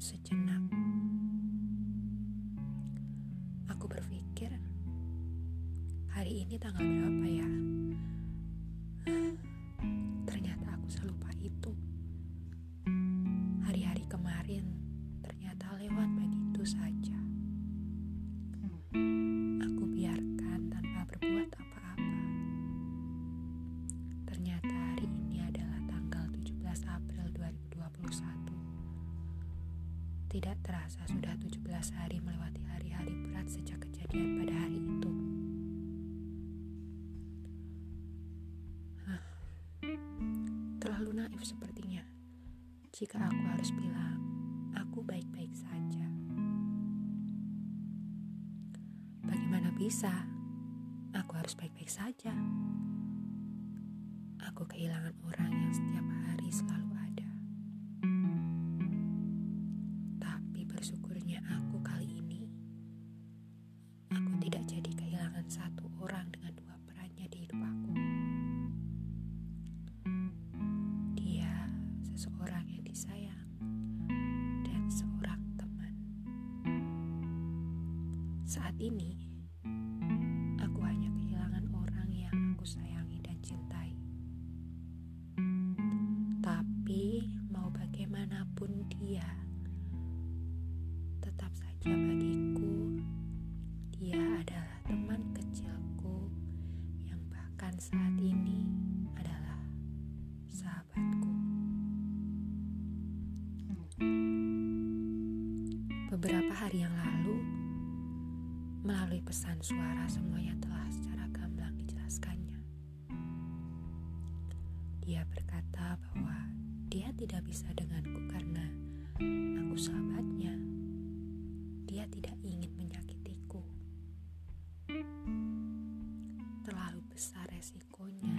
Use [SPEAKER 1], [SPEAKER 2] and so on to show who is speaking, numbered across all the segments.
[SPEAKER 1] sejenak. Aku berpikir, hari ini tanggal berapa ya? Tidak terasa sudah 17 hari melewati hari-hari berat sejak kejadian pada hari itu. Hah, terlalu naif sepertinya. Jika aku harus bilang, aku baik-baik saja. Bagaimana bisa? Aku harus baik-baik saja. Aku kehilangan orang yang setiap hari selalu ini, aku hanya kehilangan orang yang aku sayangi dan cintai. Tapi mau bagaimanapun dia, tetap saja bagiku dia adalah teman kecilku yang bahkan saat ini adalah sahabatku. Beberapa hari yang lalu, melalui pesan suara semuanya telah secara gamblang dijelaskannya. Dia berkata bahwa dia tidak bisa denganku karena aku sahabatnya. Dia tidak ingin menyakitiku. Terlalu besar resikonya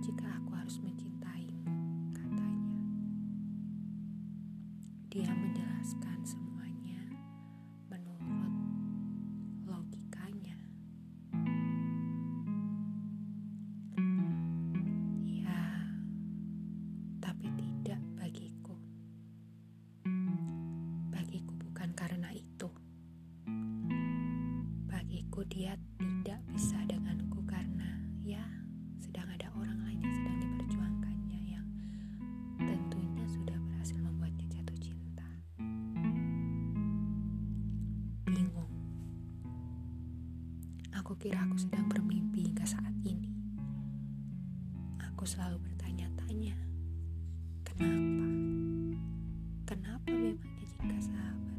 [SPEAKER 1] jika aku harus mencintaimu, katanya. Dia menjelaskan semuanya menurut kira aku sedang bermimpi hingga saat ini. Aku selalu bertanya-tanya, kenapa? Kenapa memangnya jika sahabat?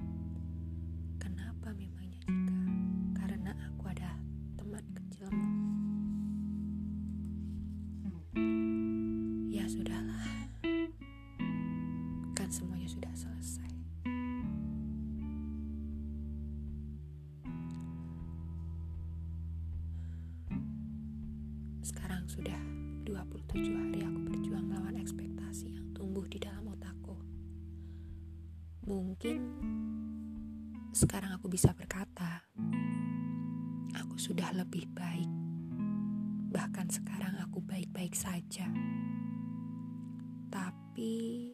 [SPEAKER 1] Kenapa memangnya jika karena aku ada teman kecilmu? Ya sudahlah, Sekarang sudah 27 hari aku berjuang melawan ekspektasi yang tumbuh di dalam otakku. Mungkin sekarang aku bisa berkata, aku sudah lebih baik. Bahkan sekarang aku baik-baik saja. Tapi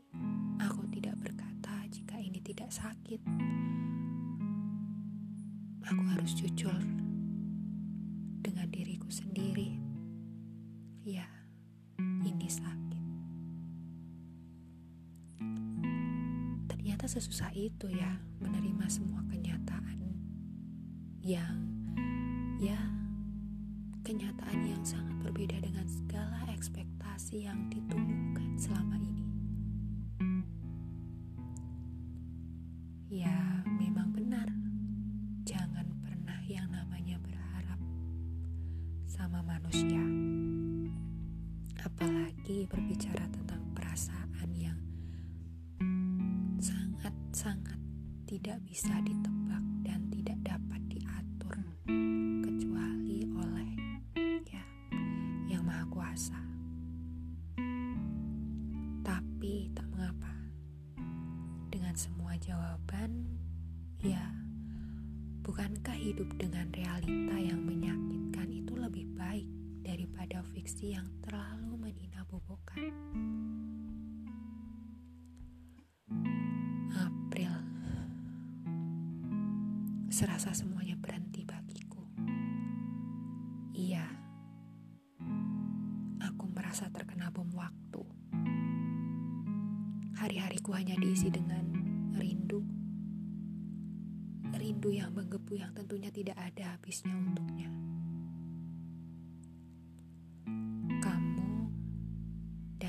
[SPEAKER 1] aku tidak berkata jika ini tidak sakit. Aku harus jujur dengan diriku sendiri. Ya, ini sakit. Ternyata sesusah itu ya menerima semua kenyataan yang ya kenyataan yang sangat berbeda dengan segala ekspektasi yang ditumbuhkan selama ini. Ya, memang benar. Jangan pernah yang namanya berharap sama manusia. Apalagi berbicara tentang perasaan yang sangat-sangat tidak bisa ditebak dan tidak dapat diatur kecuali oleh ya yang maha kuasa. Tapi tak mengapa. Dengan semua jawaban, ya bukankah hidup dengan realita yang menyakitkan itu lebih baik daripada fiksi yang terlalu menina bobokan? April serasa semuanya berhenti bagiku. Iya, aku merasa terkena bom waktu. Hari-hariku hanya diisi dengan rindu. Rindu yang menggebu yang tentunya tidak ada habisnya untuknya.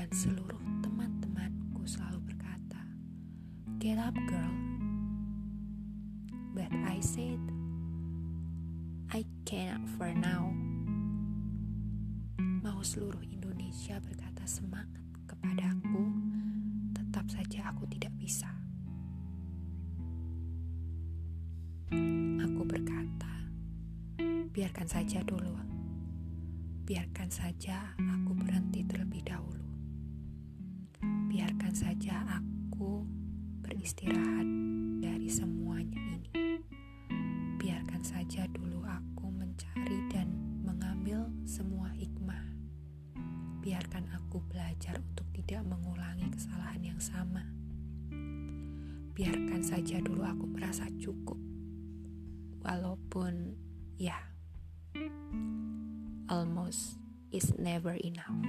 [SPEAKER 1] Dan seluruh teman-temanku selalu berkata, "Get up, girl." But I said, I cannot for now. Mau seluruh Indonesia berkata semangat kepadaku, tetap saja aku tidak bisa. Aku berkata, biarkan saja dulu. Biarkan saja aku berhenti terlebih dahulu. Biarkan saja aku beristirahat dari semuanya ini. Biarkan saja dulu aku mencari dan mengambil semua hikmah. Biarkan aku belajar untuk tidak mengulangi kesalahan yang sama. Biarkan saja dulu aku merasa cukup. Walaupun ya, almost is never enough.